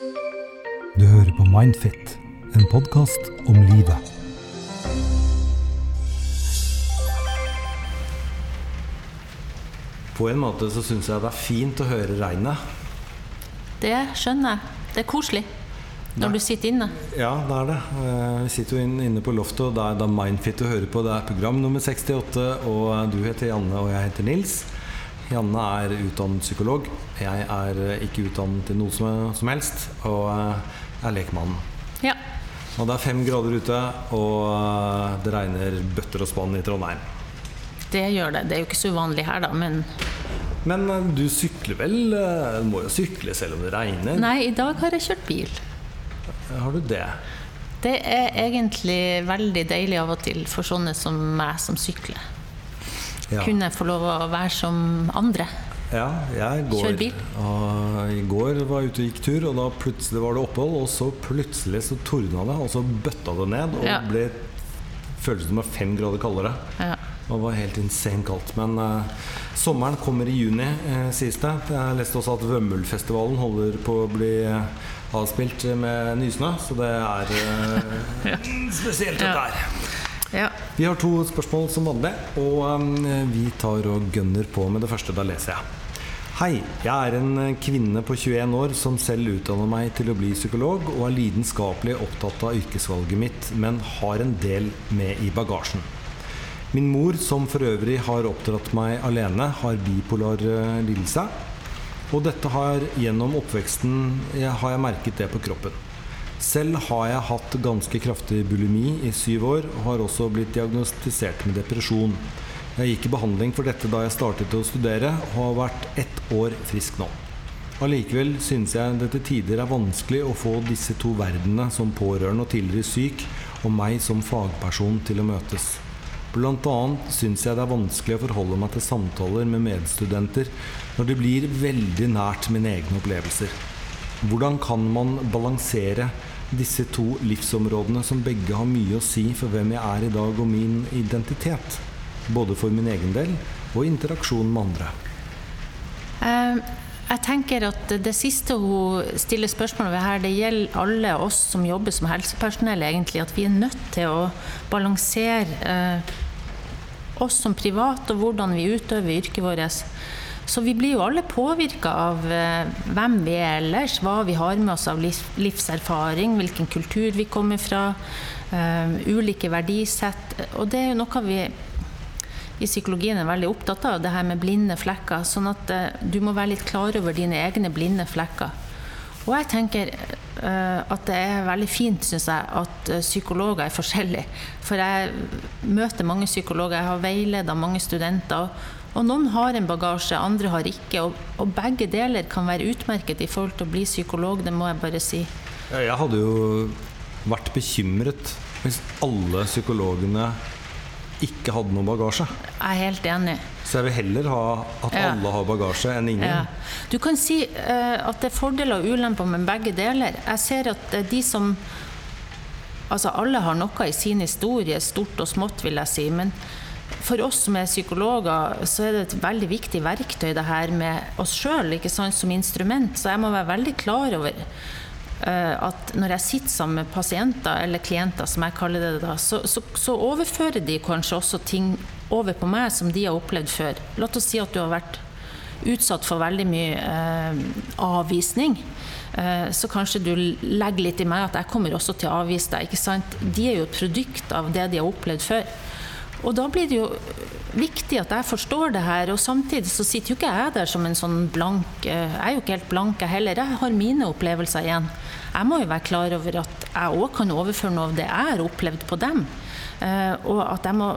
Du hører på Mindfit, en podkast om livet. På en måte så syns jeg det er fint å høre regnet. Det skjønner jeg. Det er koselig når du sitter inne. Ja, det er det. Eh, Vi sitter jo inne på loftet, og det er da Mindfit du hører på. Det er program nummer 68, og du heter Janne, og jeg heter Nils. Janne er utdannet psykolog. Jeg er eh, ikke utdannet til noe som, helst, og eh, jeg er lekmannen. Ja. Og det er fem grader ute, og eh, det regner bøtter og spann i Trondheim. Det gjør det. Det er jo ikke så uvanlig her, da, men Men eh, du sykler vel? eh, Du må jo sykle selv om det regner? Nei, i dag har jeg kjørt bil. Har du det? Det er egentlig veldig deilig av og til for sånne som meg som sykler. Ja. Kunne få lov å være som andre. Ja, jeg går. Kjør bil. Og I går var jeg ute og gikk tur, og da plutselig var det opphold, og så plutselig så tordna det, og så bøtta det ned, og Ja. ble føltes som det var fem grader kaldere. Ja. Det var helt insane kaldt. Men uh, sommeren kommer i juni, uh, sies det. Jeg leste også at Vømmølfestivalen holder på å bli eh, avspilt med Nysnø, så det er eh, spesielt dette Ja. her. ja. Vi har to spørsmål som vanlig, og um, vi tar og gønner på med det første. Da leser jeg. Hei, jeg er en eh, kvinne på 21 år som selv utdanner meg til å bli psykolog, og er lidenskapelig opptatt av yrkesvalget mitt, men har en del med i bagasjen. Min mor, som for øvrig har oppdratt meg alene, har bipolar eh, lidelse. Og dette har gjennom oppveksten jeg, har jeg merket det på kroppen. Selv har jeg hatt ganske kraftig bulimi i syv år, og har også blitt diagnostisert med depresjon. Jeg gikk i behandling for dette da jeg startet å studere, og har vært ett år frisk nå. Allikevel synes jeg det til tider er vanskelig å få disse to verdenene, som pårørende og tidligere syk, og meg som fagperson, til å møtes. Blant annet syns jeg det er vanskelig å forholde meg til samtaler med medstudenter når det blir veldig nært mine egne opplevelser. Hvordan kan man balansere disse to livsområdene som begge har mye å si for hvem jeg er i dag og min identitet? Både for min egen del og interaksjon med andre. Eh, Jeg tenker at det siste hun stiller spørsmål ved her, det gjelder alle oss som jobber som helsepersonell, egentlig. At vi er nødt til å balansere eh, oss som privat og hvordan vi utøver yrket vårt. Så vi blir jo alle påvirka av eh, hvem vi er ellers, hva vi har med oss av livs livserfaring, hvilken kultur vi kommer fra, eh, ulike verdisett. Og det er jo noe vi i psykologien er veldig opptatt av det her med blinde flekker. Sånn at eh, du må være litt klar over dine egne blinde flekker. Og jeg tenker at det er veldig fint, syns jeg, at psykologer er forskjellige. For jeg møter mange psykologer, jeg har veileda mange studenter. Og, noen har en bagasje, andre har ikke. Og, og begge deler kan være utmerket i forhold til å bli psykolog, det må jeg bare si. Jeg hadde jo vært bekymret hvis alle psykologene ikke hadde noen bagasje. Jeg er helt enig. Så jeg vil heller ha at Ja. alle har bagasje, enn ingen. Ja. Du kan si uh, at det er fordeler og ulemper med begge deler. Jeg ser at eh, de som Altså, alle har noe i sin historie, stort og smått, vil jeg si. Men for oss som er psykologer, så er det et veldig viktig verktøy, det her med oss sjøl som instrument. Så jeg må være veldig klar over uh, at når jeg sitter sammen med pasienter, eller klienter som jeg kaller det da, så, så, så overfører de kanskje også ting over på meg som de har opplevd før. La oss si at du har vært utsatt for veldig mye uh, avvisning. Eh, så kanskje du legger litt i meg at jeg kommer også til å avvise deg. ikke sant? De er jo et produkt av det de har opplevd før. Og da blir det jo viktig at jeg forstår det her, og samtidig så sitter jo ikke jeg der som en sånn blank eh, Jeg er jo ikke helt blank, jeg heller. Jeg har mine opplevelser igjen. Jeg må jo være klar over at jeg òg kan overføre noe av det jeg har opplevd på dem. Eh, og at jeg må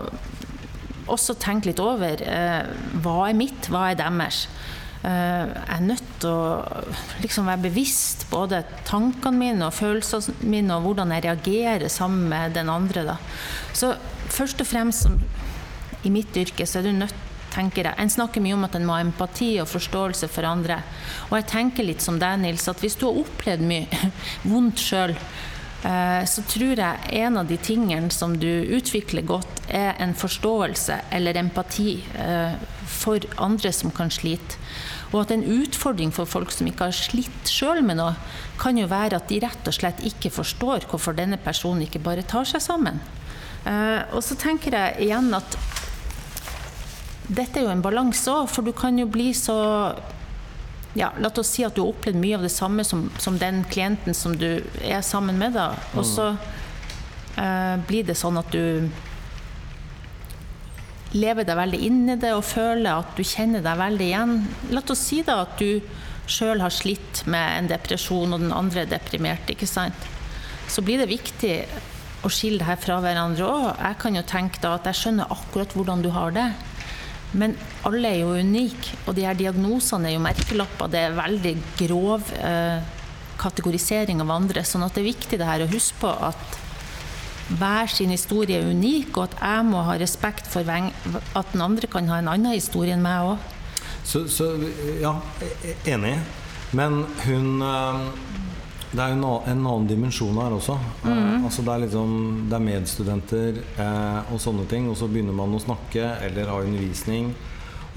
også tenke litt over eh, hva er mitt, hva er deres. Jeg er nødt til å liksom være bevisst både tankene mine og følelsene mine og hvordan jeg reagerer sammen med den andre. Da. Så først og fremst i mitt yrke så er du nødt tenker jeg. En snakker mye om at en må ha empati og forståelse for andre. Og jeg tenker litt som deg, Nils, at hvis du har opplevd mye vondt sjøl, eh, så tror jeg en av de tingene som du utvikler godt, er en forståelse eller empati eh, for andre som kan slite. Og at en utfordring for folk som ikke har slitt sjøl med noe, kan jo være at de rett og slett ikke forstår hvorfor denne personen ikke bare tar seg sammen. Eh, og så tenker jeg igjen at dette er jo en balanse òg, for du kan jo bli så ja, La oss si at du har opplevd mye av det samme som, som den klienten som du er sammen med. da, Og så eh, blir det sånn at du lever deg veldig inn i det og føler at du kjenner deg veldig igjen. La oss si da at du sjøl har slitt med en depresjon, og den andre er deprimert. ikke sant? Så blir det viktig å skille det her fra hverandre òg. Jeg kan jo tenke da at jeg skjønner akkurat hvordan du har det. Men alle er jo unike, og de her diagnosene er jo merkelapper. Det er veldig grov eh, kategorisering av andre. sånn at det er viktig det her å huske på at hver sin historie er unik, og at jeg må ha respekt for at den andre kan ha en annen historie enn meg òg. Så, så, ja, e-, enig. Men hun eh, Det er jo en annen dimensjon her også. Mm. Altså det, er liksom, det er medstudenter eh, og sånne ting, og så begynner man å snakke eller ha undervisning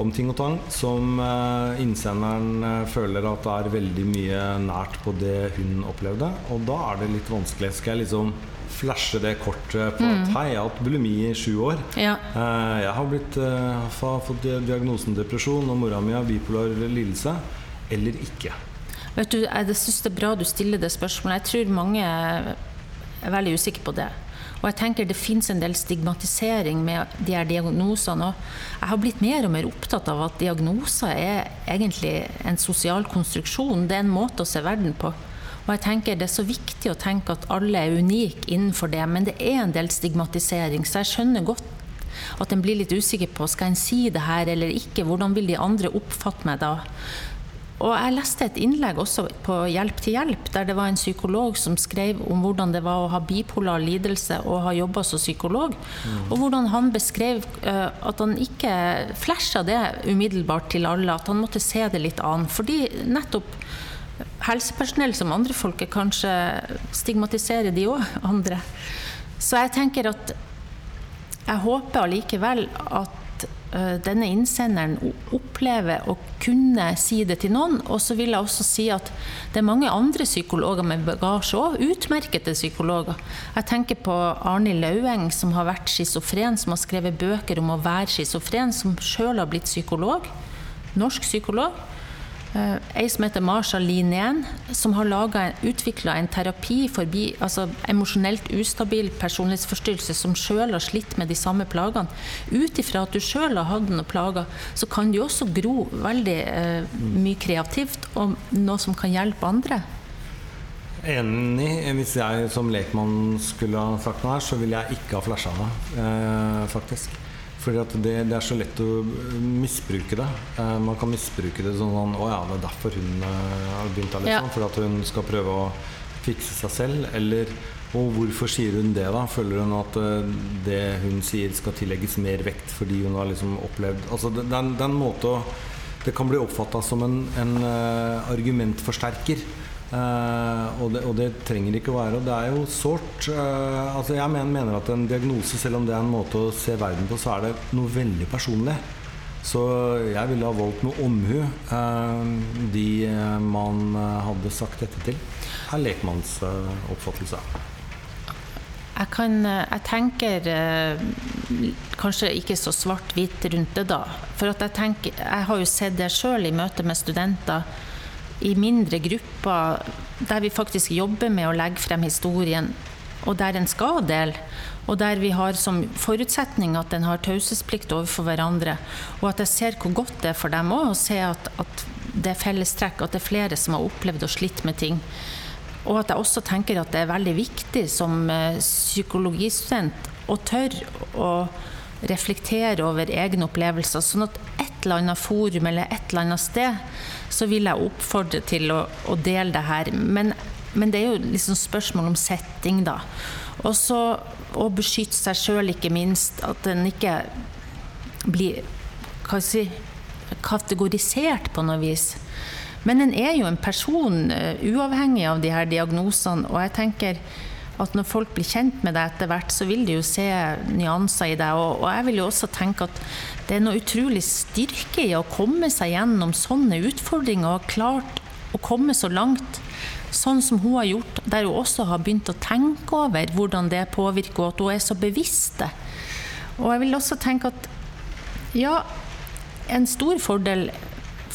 om ting og tang som eh, innsenderen eh, føler at det er veldig mye nært på det hun opplevde. Og da er det litt vanskelig. Skal jeg liksom flashe det kortet på mm. at hei, jeg har hatt bulimi i sju år. Ja. Eh, jeg har blitt, uh, fått diagnosen depresjon, og mora mi har bipolar lidelse. Eller ikke. Vet du, Jeg syns det er bra du stiller det spørsmålet. Jeg tror mange er veldig usikre på det. Og jeg tenker Det fins en del stigmatisering med de her diagnosene. Og jeg har blitt mer og mer opptatt av at diagnoser er egentlig en sosial konstruksjon. Det er en måte å se verden på. Og jeg tenker Det er så viktig å tenke at alle er unike innenfor det, men det er en del stigmatisering. Så jeg skjønner godt at en blir litt usikker på skal en si det her eller ikke. Hvordan vil de andre oppfatte meg da? Og jeg leste et innlegg også på Hjelp til hjelp, der det var en psykolog som skrev om hvordan det var å ha bipolar lidelse og ha jobba som psykolog. Mm. Og hvordan han beskrev uh, at han ikke flasha det umiddelbart til alle, at han måtte se det litt an. Fordi nettopp helsepersonell som andre folk kanskje stigmatiserer de òg andre. Så jeg tenker at jeg håper allikevel at denne innsenderen opplever å kunne si det til noen. Og så vil jeg også si at det er mange andre psykologer med bagasje òg, utmerkede psykologer. Jeg tenker på Arnhild Laueng, som har vært schizofren, som har skrevet bøker om å være schizofren, som sjøl har blitt psykolog. Norsk psykolog. Uh, ei som heter Marsha Linén, som har utvikla en terapi for altså, emosjonelt ustabil personlighetsforstyrrelse, som sjøl har slitt med de samme plagene. Ut ifra at du sjøl har hatt noen plager, så kan du også gro veldig eh, mye kreativt, og noe som kan hjelpe andre. Enig. Hvis jeg som lekmann skulle ha sagt noe her, så ville jeg ikke ha flasha meg, eh, faktisk. Fordi at det, det, er så lett å misbruke det. Eh, man kan misbruke det sånn Å ja, det er derfor hun eh, har begynt her, liksom. Ja. Fordi at hun skal prøve å fikse seg selv. Eller og hvorfor sier hun det, da? Føler hun at eh, det hun sier skal tillegges mer vekt fordi hun har liksom opplevd Altså det, det, er en måte å Det kan bli oppfatta som en, en uh, argumentforsterker. Uh, og, det, og, det, trenger ikke å være. Og det er jo sårt. Uh, altså jeg mener, mener, at en diagnose, selv om det er en måte å se verden på, så er det noe veldig personlig. Så jeg ville ha valgt med omhu uh, de man hadde sagt dette til. er lekmanns oppfattelse. Jeg, kan, jeg tenker kanskje ikke så svart-hvitt rundt det, da. For jeg, tenker, jeg har jo sett det sjøl i møte med studenter i mindre grupper der vi faktisk jobber med å legge frem historien, og der en skal dele. Og der vi har som forutsetning at en har taushetsplikt overfor hverandre. Og at jeg ser hvor godt det er for dem òg å se at, at, det er fellestrekk, at det er flere som har opplevd og slitt med ting. Og at jeg også tenker at det er veldig viktig som eh, psykologistudent å tørre å reflektere over egne opplevelser. Sånn at et eller annet forum eller et eller annet sted, så vil jeg oppfordre til å, å dele det her. Men, men, det er jo liksom spørsmål om setting, da. Og så å beskytte seg sjøl, ikke minst. At en ikke blir hva si, kategorisert på noe vis. Men en er jo en person uh, uavhengig av de her diagnosene, og jeg tenker at når folk blir kjent med deg etter hvert, så vil de jo se nyanser i deg. Og, og jeg vil jo også tenke at det er noe utrolig styrke i å komme seg gjennom sånne utfordringer og ha klart å komme så langt sånn som hun har gjort, der hun også har begynt å tenke over hvordan det påvirker, og at hun er så bevisst det. Og jeg vil også tenke at ja, en stor fordel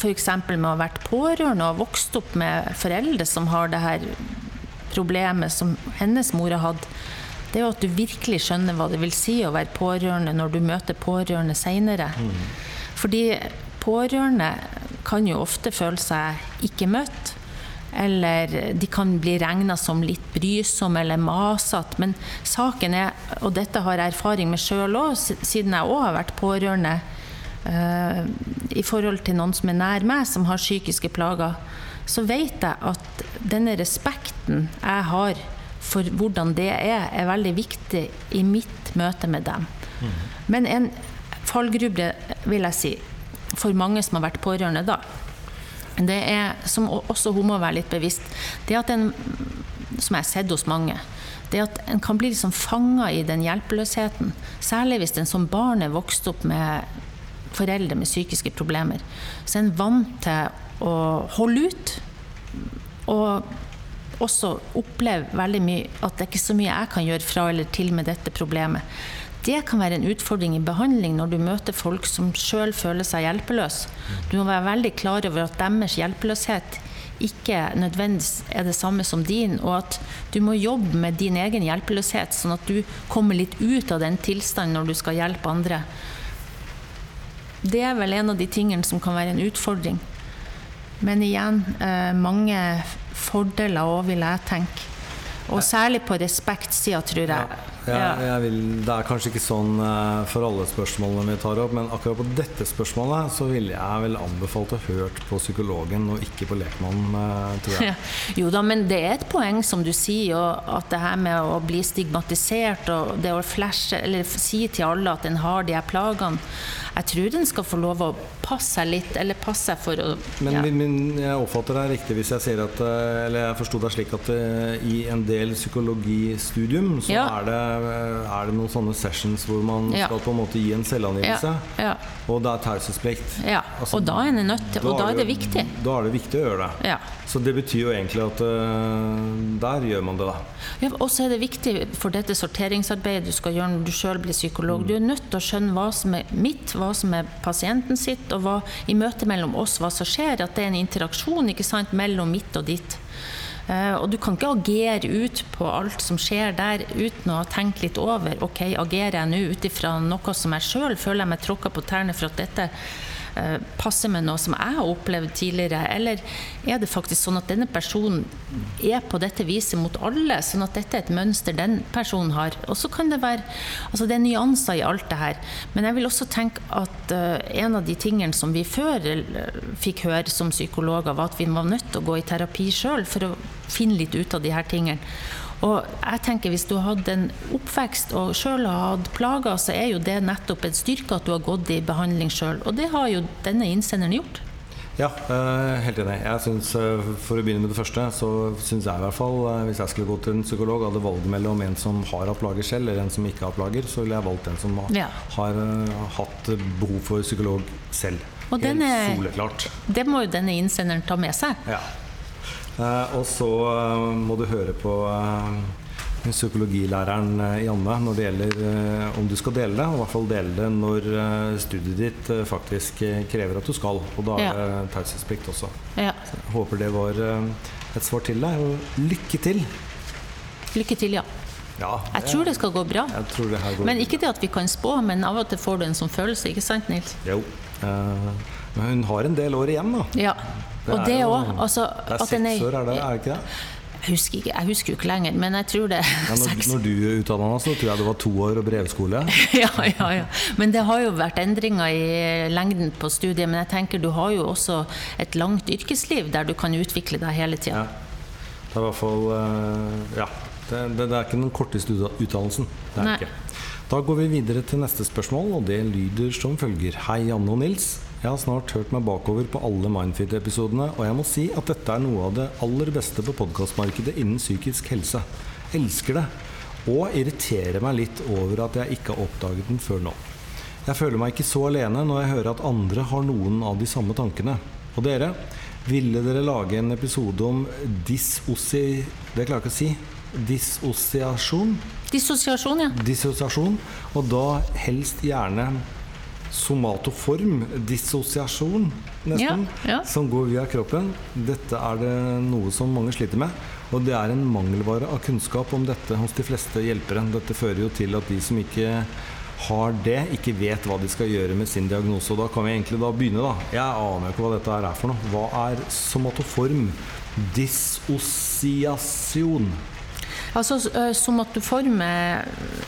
f.eks. For med å ha vært pårørende og vokst opp med foreldre som har det her problemet som hennes mor har hatt, det er jo at du virkelig skjønner hva det vil si å være pårørende når du møter pårørende seinere. Mm. Fordi pårørende kan jo ofte føle seg ikke møtt. Eller de kan bli regna som litt brysomme eller masete. Men saken er, og dette har jeg erfaring med sjøl òg, siden jeg òg har vært pårørende i forhold til noen som er nær meg, som har psykiske plager, så vet jeg at denne respekten jeg har for hvordan det er, er veldig viktig i mitt møte med dem. Mm. Men en fallgruble, vil jeg si, for mange som har vært pårørende da, det er, som også hun må være litt bevisst, det at en, som jeg har sett hos mange, det at en kan bli liksom fanga i den hjelpeløsheten. Særlig hvis en som barn er vokst opp med foreldre med psykiske problemer. Så er en vant til å holde ut. Og også oppleve veldig mye at det er ikke så mye jeg kan gjøre fra eller til med dette problemet. Det kan være en utfordring i behandling når du møter folk som sjøl føler seg hjelpeløse. Du må være veldig klar over at deres hjelpeløshet ikke nødvendigvis er det samme som din, og at du må jobbe med din egen hjelpeløshet, sånn at du kommer litt ut av den tilstanden når du skal hjelpe andre. Det er vel en av de tingene som kan være en utfordring. Men igjen, eh, mange fordeler òg, vil jeg tenke. Og særlig på respektsida, tror jeg. Ja. Vil, det er kanskje ikke sånn uh, for alle spørsmålene vi tar opp, men akkurat på dette spørsmålet så ville jeg vel anbefalt å hørt på psykologen og ikke på lekmannen, uh, tror jeg. Ja. Jo da, men det er et poeng, som du sier, at det her med å bli stigmatisert og det å flashe, eller si til alle at en har de her plagene jeg tror en skal få lov å passe seg litt, eller passe seg for å Men, ja. men jeg oppfatter deg riktig hvis jeg sier at eh, Eller jeg forsto deg slik at eh, i en del psykologistudium så ja. er, det, eh, er, det, noen sånne sessions hvor man ja. skal på en måte gi en selvangivelse, og det er taushetsplikt. Ja, altså, og da er det nødt og da er det viktig. Da er det viktig å gjøre det. Så det betyr jo egentlig at uh, der gjør man det, da. Ja, og så er det viktig for dette sorteringsarbeidet du skal gjøre når du sjøl blir psykolog. Mm. Du er nødt til å skjønne hva som er mitt, hva som er pasienten sitt, og hva, i møtet mellom oss hva som skjer. At det er en interaksjon ikke sant, mellom mitt og ditt. Uh, og du kan ikke agere ut på alt som skjer der uten å ha tenkt litt over. Ok, agerer jeg nå ut ifra noe som jeg sjøl føler jeg meg tråkka på tærne for at dette Eh, passer med noe som jeg har opplevd tidligere? Eller er det faktisk sånn at denne personen er på dette viset mot alle, sånn at dette er et mønster den personen har? Og så kan det være Altså det er nyanser i alt det her. Men jeg vil også tenke at uh, en av de tingene som vi før uh, fikk høre som psykologer, var at vi var nødt til å gå i terapi sjøl for å finne litt ut av de her tingene. Og jeg tenker Hvis du har hatt en oppvekst og sjøl har hatt plager, så er jo det nettopp en styrke at du har gått i behandling sjøl. Og det har jo denne innsenderen gjort. Ja, eh, helt enig. Jeg synes, eh, For å begynne med det første, så syns jeg i hvert fall eh, hvis jeg skulle gå til en psykolog, og hadde valget mellom en som har hatt plager selv, eller en som ikke har plager, så ville jeg valgt en som ja. har hatt behov for psykolog selv. Og helt denne, soleklart. Det må jo denne innsenderen ta med seg. Ja. Eh, og så eh, må du høre på eh, psykologilæreren Janne når det gjelder om du skal dele det, og i hvert fall dele det når studiet ditt faktisk krever at du skal. Og da er det ja. taushetsplikt også. Ja. Jeg håper det var et svar til deg, og lykke til! Lykke til, ja. ja jeg tror det skal gå bra. Går men ikke det at vi kan spå, men av og til får du en sånn følelse, ikke sant, Nils? Jo. Men hun har en del år igjen, da. Ja. Det og det òg. Altså, det er seks år, er det, er det ikke det? Jeg husker, ikke, jeg husker jo ikke lenger, men jeg tror det er ja, når, når, du utdanna deg, så tror jeg det var to år og brevskole. ja, ja, ja. Men det har jo vært endringer i lengden på studiet. Men jeg tenker du har jo også et langt yrkesliv der du kan utvikle deg hele tida. Ja. Det er i hvert fall eh, Ja. Det, det, det er ikke den korteste utdannelsen. Det er Nei. ikke. Da går vi videre til neste spørsmål, og det lyder som følger. Hei, Janne og Nils. Jeg har snart hørt meg bakover på alle Mindfit-episodene, og jeg må si at dette er noe av det aller beste på podkastmarkedet innen psykisk helse. Elsker det. Og irriterer meg litt over at jeg ikke har oppdaget den før nå. Jeg føler meg ikke så alene når jeg hører at andre har noen av de samme tankene. Og dere, ville dere lage en episode om disossi... Det klarer jeg ikke å si. Dissosiasjon? Dissosiasjon, ja. Dissosiasjon. Og da helst gjerne somatoform dissosiasjon, nesten, Ja, ja. som går via kroppen. Dette er det noe som mange sliter med. Og det er en mangelvare av kunnskap om dette hos de fleste hjelpere. Dette fører jo til at de som ikke har det, ikke vet hva de skal gjøre med sin diagnose. Og da kan vi egentlig da begynne, da. Jeg aner ikke hva dette her er for noe. Hva er somatoform dissosiasjon? Altså, eh, Somatoforme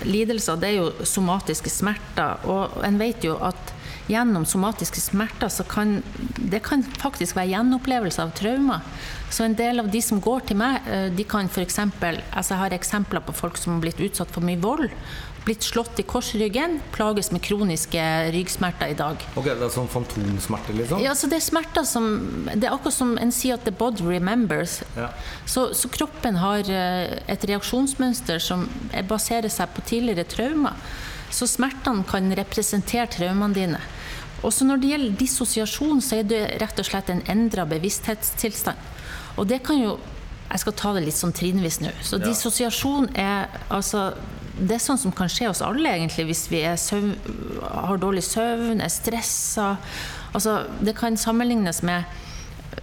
lidelser det er jo somatiske smerter. Og en vet jo at gjennom somatiske smerter så kan det kan faktisk være gjenopplevelse av traumer. Så en del av de som går til meg, eh, de kan f.eks. Altså jeg har eksempler på folk som har blitt utsatt for mye vold. Blitt slått i korsryggen, plages med kroniske ryggsmerter i dag. Ok, Det er sånn fantomsmerte, liksom? Ja, så Det er smerter som Det er akkurat som en sier at the body remembers. Ja. Så, så kroppen har eh, et reaksjonsmønster som baserer seg på tidligere traumer. Så smertene kan representere traumene dine. Også når det gjelder dissosiasjon, så er det rett og slett en endra bevissthetstilstand. Og det kan jo Jeg skal ta det litt sånn trinnvis nå. Så Ja. dissosiasjon er altså det er sånn som kan skje oss alle, egentlig, hvis vi søvn, har dårlig søvn, er stressa. Altså, det kan sammenlignes med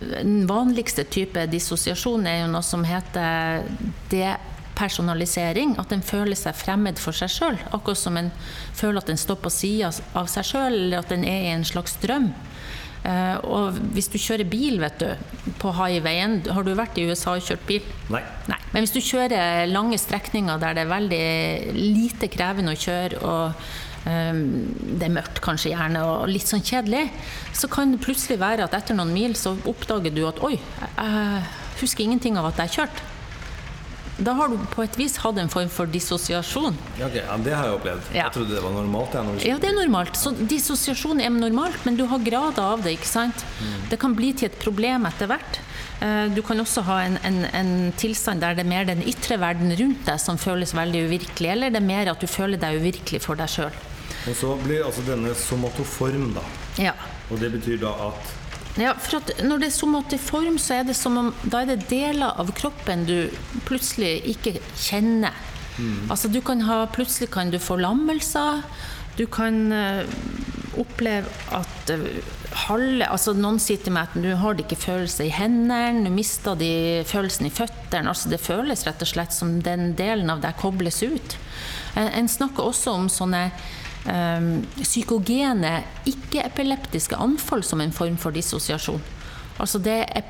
Den vanligste type dissosiasjon er jo noe som heter depersonalisering. At en føler seg fremmed for seg sjøl. Akkurat som en føler at en står på sida av seg sjøl, eller at en er i en slags drøm. Eh, og hvis du kjører bil, vet du, på highwayen Har du vært i USA og kjørt bil? Nei. Nei. Men hvis du kjører lange strekninger der det er veldig lite krevende å kjøre, og um, det er mørkt kanskje gjerne, og litt sånn kjedelig, så kan det plutselig være at etter noen mil så oppdager du at oi, jeg husker ingenting av at jeg kjørte. kjørt. Da har du på et vis hatt en form for dissosiasjon. Ja, okay. ja, Det har jeg opplevd. Ja. Jeg trodde det var normalt. Jeg. Ja, det er normalt. Så dissosiasjon er normalt, men du har grader av det. ikke sant? Det kan bli til et problem etter hvert. Eh, Du kan også ha en, en, en tilstand der det er mer den ytre verden rundt deg som føles veldig uvirkelig, eller det er mer at du føler deg uvirkelig for deg sjøl. Og så blir altså denne somatoform, da. Ja. Og det betyr da at Ja, for når det er somatiform, så er det som om da er det deler av kroppen du plutselig ikke kjenner. Altså du kan ha Plutselig kan du få lammelser. Du kan uh, oppleve at uh, halve Altså noen sier til meg at du har ikke følelse i hendene, du mister de følelsen i føttene. Altså det føles rett og slett som den delen av deg kobles ut. En, en snakker også om sånne psykogene, ikke-epileptiske anfall som en form for dissosiasjon. Altså det er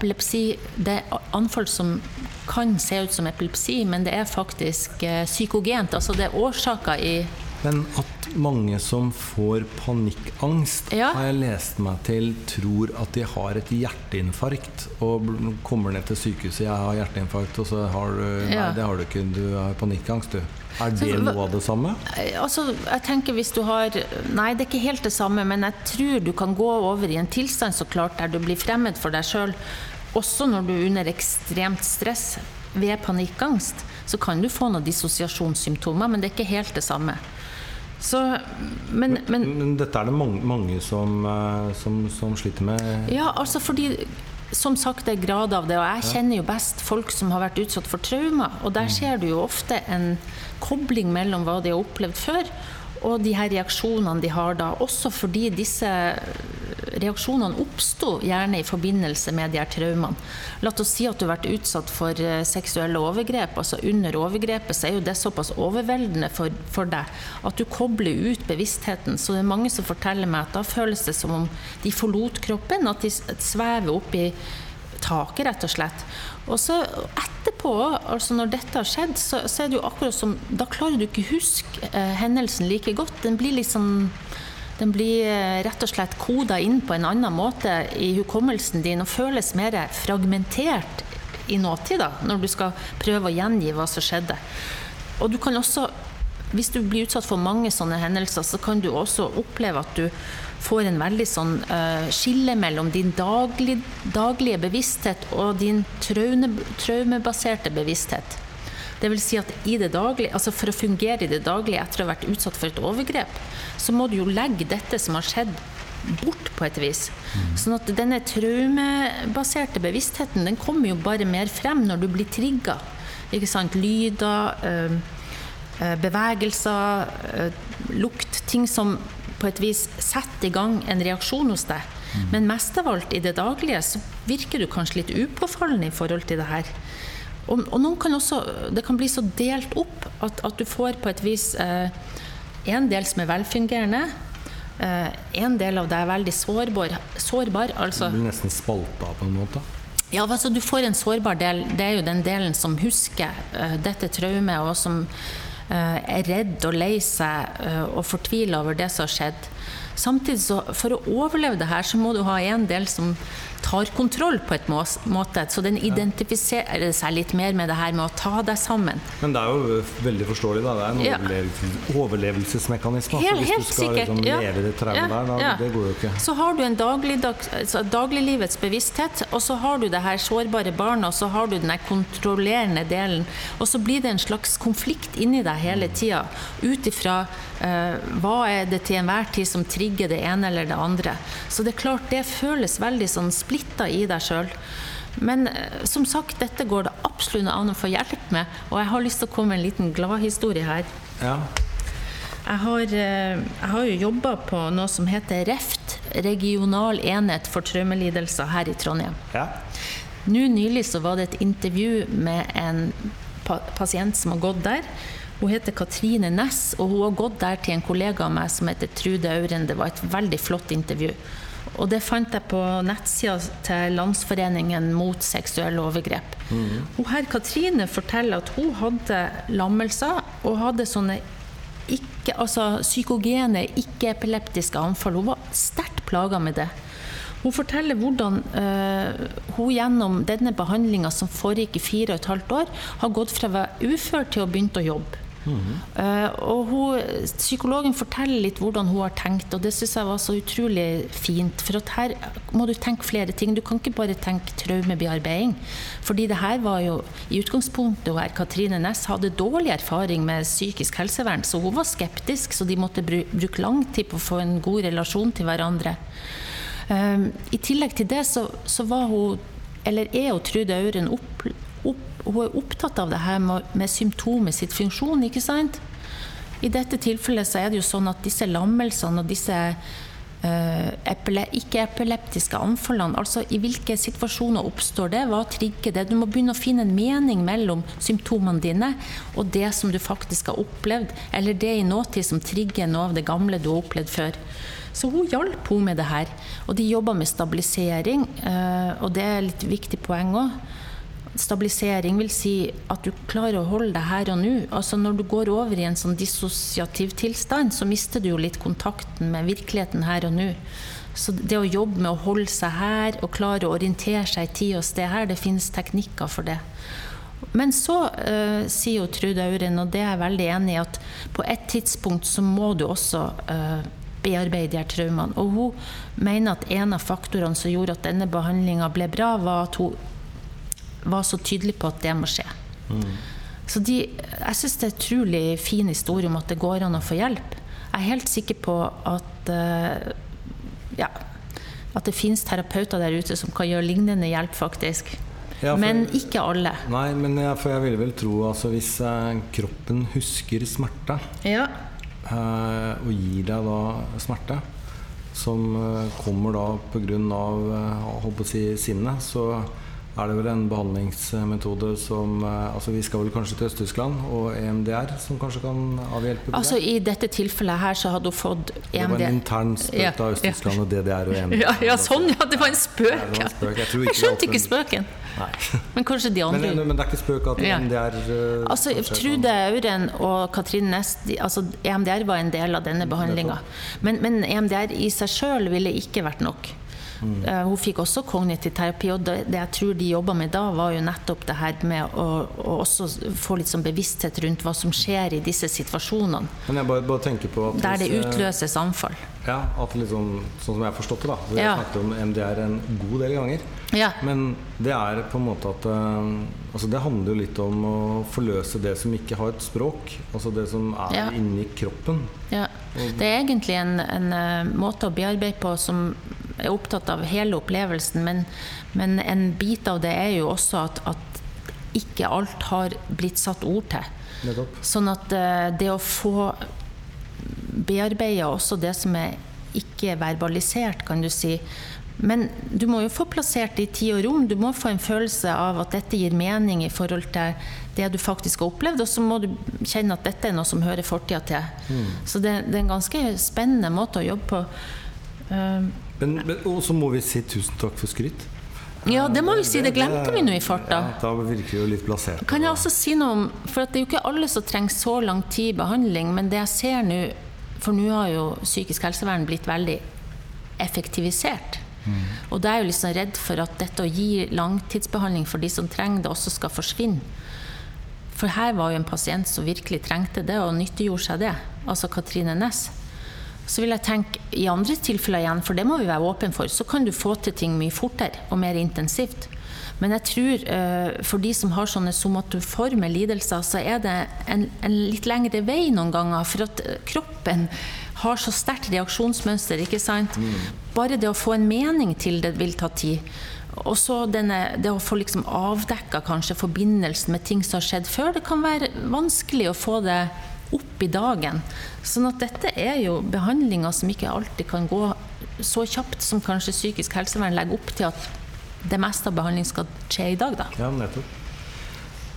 det anfall som kan se ut som epilepsi, men det er faktisk eh, psykogent. Altså det er årsaker i Men at mange som får panikkangst, Ja. har jeg lest meg til, tror at de har et hjerteinfarkt og kommer ned til sykehuset. 'Jeg har hjerteinfarkt', og så har du Nei, Ja. det har du ikke. Du har panikkangst, du. Er det noe av det samme? Eh, Altså, jeg tenker hvis du har Nei, det er ikke helt det samme, men jeg tror du kan gå over i en tilstand så klart der du blir fremmed for deg sjøl. Også når du er under ekstremt stress ved panikkangst, så kan du få noen dissosiasjonssymptomer, men det er ikke helt det samme. Så, men, men Men dette er det mange, mange som, eh, som, som sliter med. Ja, altså fordi som sagt, det er grad av det, og jeg kjenner jo best folk som har vært utsatt for traumer. Og der ser du jo ofte en kobling mellom hva de har opplevd før, og de her reaksjonene de har da. Også fordi disse reaksjonene oppsto gjerne i forbindelse med de her traumene. La oss si at du har vært utsatt for eh, seksuelle overgrep. altså Under overgrepet så er jo det såpass overveldende for, for deg at du kobler ut bevisstheten. Så det er mange som forteller meg at da føles det som om de forlot kroppen, at de svever opp i taket, rett og slett. Og så etterpå, altså når dette har skjedd, så, så er det jo akkurat som Da klarer du ikke huske eh, hendelsen like godt. Den blir liksom den blir eh, rett og slett koda inn på en annen måte i hukommelsen din og føles mer fragmentert i nåtid, da, når du skal prøve å gjengi hva som skjedde. Og du kan også, hvis du blir utsatt for mange sånne hendelser, så kan du også oppleve at du får en veldig sånn uh, skille mellom din daglig, daglige bevissthet og din traume, traumebaserte bevissthet. Det vil si at i det daglige, altså For å fungere i det daglige etter å ha vært utsatt for et overgrep, så må du jo legge dette som har skjedd, bort på et vis. Sånn at denne traumebaserte bevisstheten den kommer jo bare mer frem når du blir trigga. Ikke sant? Lyder, øh, bevegelser, øh, lukt. Ting som på et vis setter i gang en reaksjon hos deg. Men mest av alt i det daglige så virker du kanskje litt upåfallende i forhold til det her. Og, og noen kan også, det kan bli så delt opp at, at du får på et vis eh, en del som er velfungerende. Eh, en del av deg er veldig sårbar. sårbar altså, Du blir nesten spalta på en måte. ja, altså Du får en sårbar del. Det er jo den delen som husker eh, dette traumet, og som er redd og lei seg eh, og fortviler over det som har skjedd. Samtidig, så for å overleve det her, så må du ha en del som tar kontroll på et måte. Så den identifiserer seg litt mer med det her med å ta deg sammen. Men det er jo veldig forståelig, da. Det er en Ja. overlevelses overlevelsesmekanisme. altså, Helt, hvis du skal liksom, leve det traumet Ja, der, da, ja. det går jo ikke. Så har du en daglig altså dagliglivets bevissthet, og så har du det her sårbare barnet, og så har du den kontrollerende delen. Og så blir det en slags konflikt inni deg hele tida, ut ifra uh, hva er det til enhver tid som trigger det ene eller det andre. Så det er klart, det føles veldig sånn splitta i deg sjøl. Men eh, som sagt, dette går det absolutt an å få hjelp med, og jeg har lyst til å komme med en liten gladhistorie her. Ja. Jeg har, eh, jeg har jo jobba på noe som heter REFT, regional enhet for traumelidelser her i Trondheim. ja. Nå nylig så var det et intervju med en pa pasient som har gått der. Hun heter Katrine Næss, og hun har gått der til en kollega av meg som heter Trude Auren. Det var et veldig flott intervju. Og det fant jeg på nettsida til Landsforeningen mot seksuelle overgrep. Hun her Katrine forteller at hun hadde lammelser og hadde sånne ikke, altså psykogene, ikke-epileptiske anfall. Hun var sterkt plaga med det. Hun forteller hvordan øh, hun gjennom denne behandlinga som foregikk i fire og et halvt år, har gått fra å være ufør til å begynne å jobbe. Eh, og hun, Psykologen forteller litt hvordan hun har tenkt, og det syns jeg var så utrolig fint. For her må du tenke flere ting. Du kan ikke bare tenke traumebearbeiding. Fordi det her var jo i utgangspunktet her Katrine Næss hadde dårlig erfaring med psykisk helsevern, så hun var skeptisk, så de måtte bruke lang tid på å få en god relasjon til hverandre. Um, I tillegg til det så, så var hun, eller er hun Trude Auren, opp, hun er opptatt av det her med, med symptomet sitt funksjon, ikke sant? I dette tilfellet så er det jo sånn at disse lammelsene og disse uh, epile, ikke-epileptiske anfallene, altså i hvilke situasjoner oppstår det, hva trigger det? Du må begynne å finne en mening mellom symptomene dine og det som du faktisk har opplevd, eller det i nåtid som trigger noe av det gamle du har opplevd før. Så hun hjalp henne med det her. Og de jobba med stabilisering, uh, og det er litt viktig poeng òg. Stabilisering vil si at du klarer å holde deg her og nå. Altså Når du går over i en sånn dissosiativ tilstand, så mister du jo litt kontakten med virkeligheten her og nå. Så det å jobbe med å holde seg her og klare å orientere seg i tid og sted her, det finnes teknikker for det. Men så uh, sier jo Trude Auren, og det er jeg veldig enig i, at på et tidspunkt så må du også uh, bearbeide de traumene. Og hun mener at en av faktorene som gjorde at denne behandlinga ble bra, var at hun var så tydelig på at det må skje. Så de, jeg syns det er en utrolig fin historie om at det går an å få hjelp. Jeg er helt sikker på at uh, ja, at det finnes terapeuter der ute som kan gjøre lignende hjelp, faktisk. Ja, for- Men ikke alle. Nei, men jeg, for jeg ville vel tro altså hvis eh, kroppen husker smerte, Ja. eh, og gir deg da smerte, som eh, kommer da pga. Å si sinnet, så er det vel en behandlingsmetode som eh, Altså vi skal vel kanskje til Øst-Tyskland og EMDR, som kanskje kan avhjelpe Altså det? I dette tilfellet her så hadde hun fått EMDR Det var en intern spøk Ja, av Øst-Tyskland og DDR og EMDR. Ja, ja, sånn, ja! Det var en spøk! Ja, var en spøk. Jeg Jeg skjønte ikke spøken. Nei. Men kanskje de andre men det er ikke spøk at EMDR ja. Altså, kanskje Trude Auren og Katrine Næss altså, EMDR var en del av denne behandlinga. Men, men EMDR i seg sjøl ville ikke vært nok. Eh, hun fikk også kognitiv terapi, og det, det jeg tror de jobba med da, var jo nettopp det her med å, å også få litt sånn bevissthet rundt hva som skjer i disse situasjonene. Men jeg bare, bare tenker på at Der det eh, utløses anfall. Ja, at liksom, sånn som jeg har forstått det, da. Vi har Ja. snakket om MDR en god del ganger. Ja. Men det er på en måte at eh, Altså det handler jo litt om å forløse det som ikke har et språk. Altså det som er Ja. inni kroppen. Ja. Det er egentlig en, en måte å bearbeide på som er opptatt av hele opplevelsen, men, men en bit av det er jo også at, at ikke alt har blitt satt ord til. Nettopp. Sånn at eh, det å få bearbeida også det som er ikke verbalisert, kan du si. Men du må jo få plassert det i tid og rom. Du må få en følelse av at dette gir mening i forhold til det du faktisk har opplevd, og så må du kjenne at dette er noe som hører fortida til. Så det, det er en ganske spennende måte å jobbe på. Eh, Men, men, og så må vi si tusen takk for skryt. ja, det må vi si. Det glemte vi nå i farta. Ja, da virker vi jo litt plassert. Kan jeg også si noe om For at det er jo ikke alle som trenger så lang tid i behandling, men det jeg ser nå For nå har jo psykisk helsevern blitt veldig effektivisert. Og da er jeg jo liksom redd for at dette å gi langtidsbehandling for de som trenger det, også skal forsvinne. For her var jo en pasient som virkelig trengte det, og nyttiggjorde seg det. Altså Katrine Næss. Så vil jeg tenke i andre tilfeller igjen, for det må vi være åpne for, så kan du få til ting mye fortere og mer intensivt. Men jeg tror eh, for de som har sånne somatoforme lidelser, så er det en, en litt lengre vei noen ganger. For at eh, kroppen har så sterkt reaksjonsmønster, ikke sant. Bare det å få en mening til det vil ta tid. Og så det å få liksom avdekka kanskje forbindelsen med ting som har skjedd før. Det kan være vanskelig å få det opp i dagen. Sånn at dette er jo behandlinger som ikke alltid kan gå så kjapt som kanskje psykisk helsevern legger opp til at det meste av behandling skal skje i dag, da. Ja, nettopp.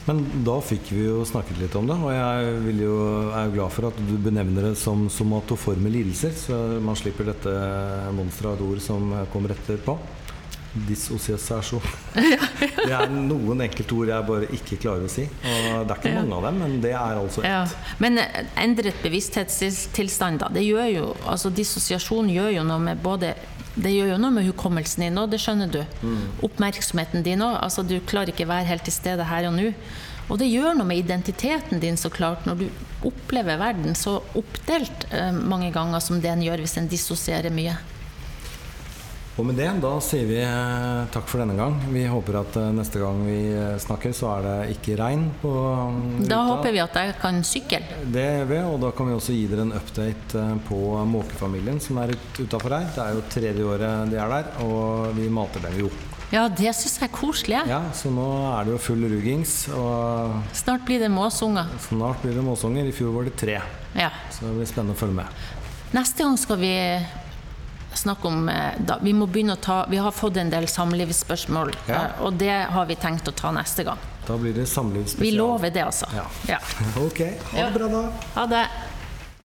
Men da fikk vi jo snakket litt om det, og jeg jo, er jo glad for at du benevner det som somatoforme lidelser, så man slipper dette monsteret av et ord som kommer etterpå. Dissosiasjon. Det er noen enkeltord jeg bare ikke klarer å si. Og det er ikke mange av dem, men det er altså ett. Ja. Men eh, endret bevissthetstilstand, da. Det gjør jo, altså Dissosiasjon gjør jo noe med både det gjør jo noe med hukommelsen din òg, det skjønner du. Oppmerksomheten din òg. Altså, du klarer ikke være helt til stede her og nå. Og det gjør noe med identiteten din, så klart, når du opplever verden så oppdelt eh, mange ganger som det en gjør hvis en dissosierer mye. Og med det, da sier vi eh, takk for denne gang. Vi håper at eh, neste gang vi eh, snakker, så er det ikke regn på ruta. Da håper vi at jeg kan sykle. Det gjør vi, og da kan vi også gi dere en update på måkefamilien som er ut, utafor her. Det er jo tredje året de er der, og vi mater dem jo. Ja, det syns jeg er koselig. Ja, Så nå er det jo full rugings. og Snart blir det måsunger. snart blir det måsunger. I fjor var det tre, Ja. så det blir spennende å følge med. Neste gang skal vi snakke om eh, da, Vi må begynne å ta Vi har fått en del samlivsspørsmål, Ja. eh, og det har vi tenkt å ta neste gang. Da blir det samlivsspesial. Vi lover det, altså. Ja. Ja. Ok, ha det bra da. Ha det.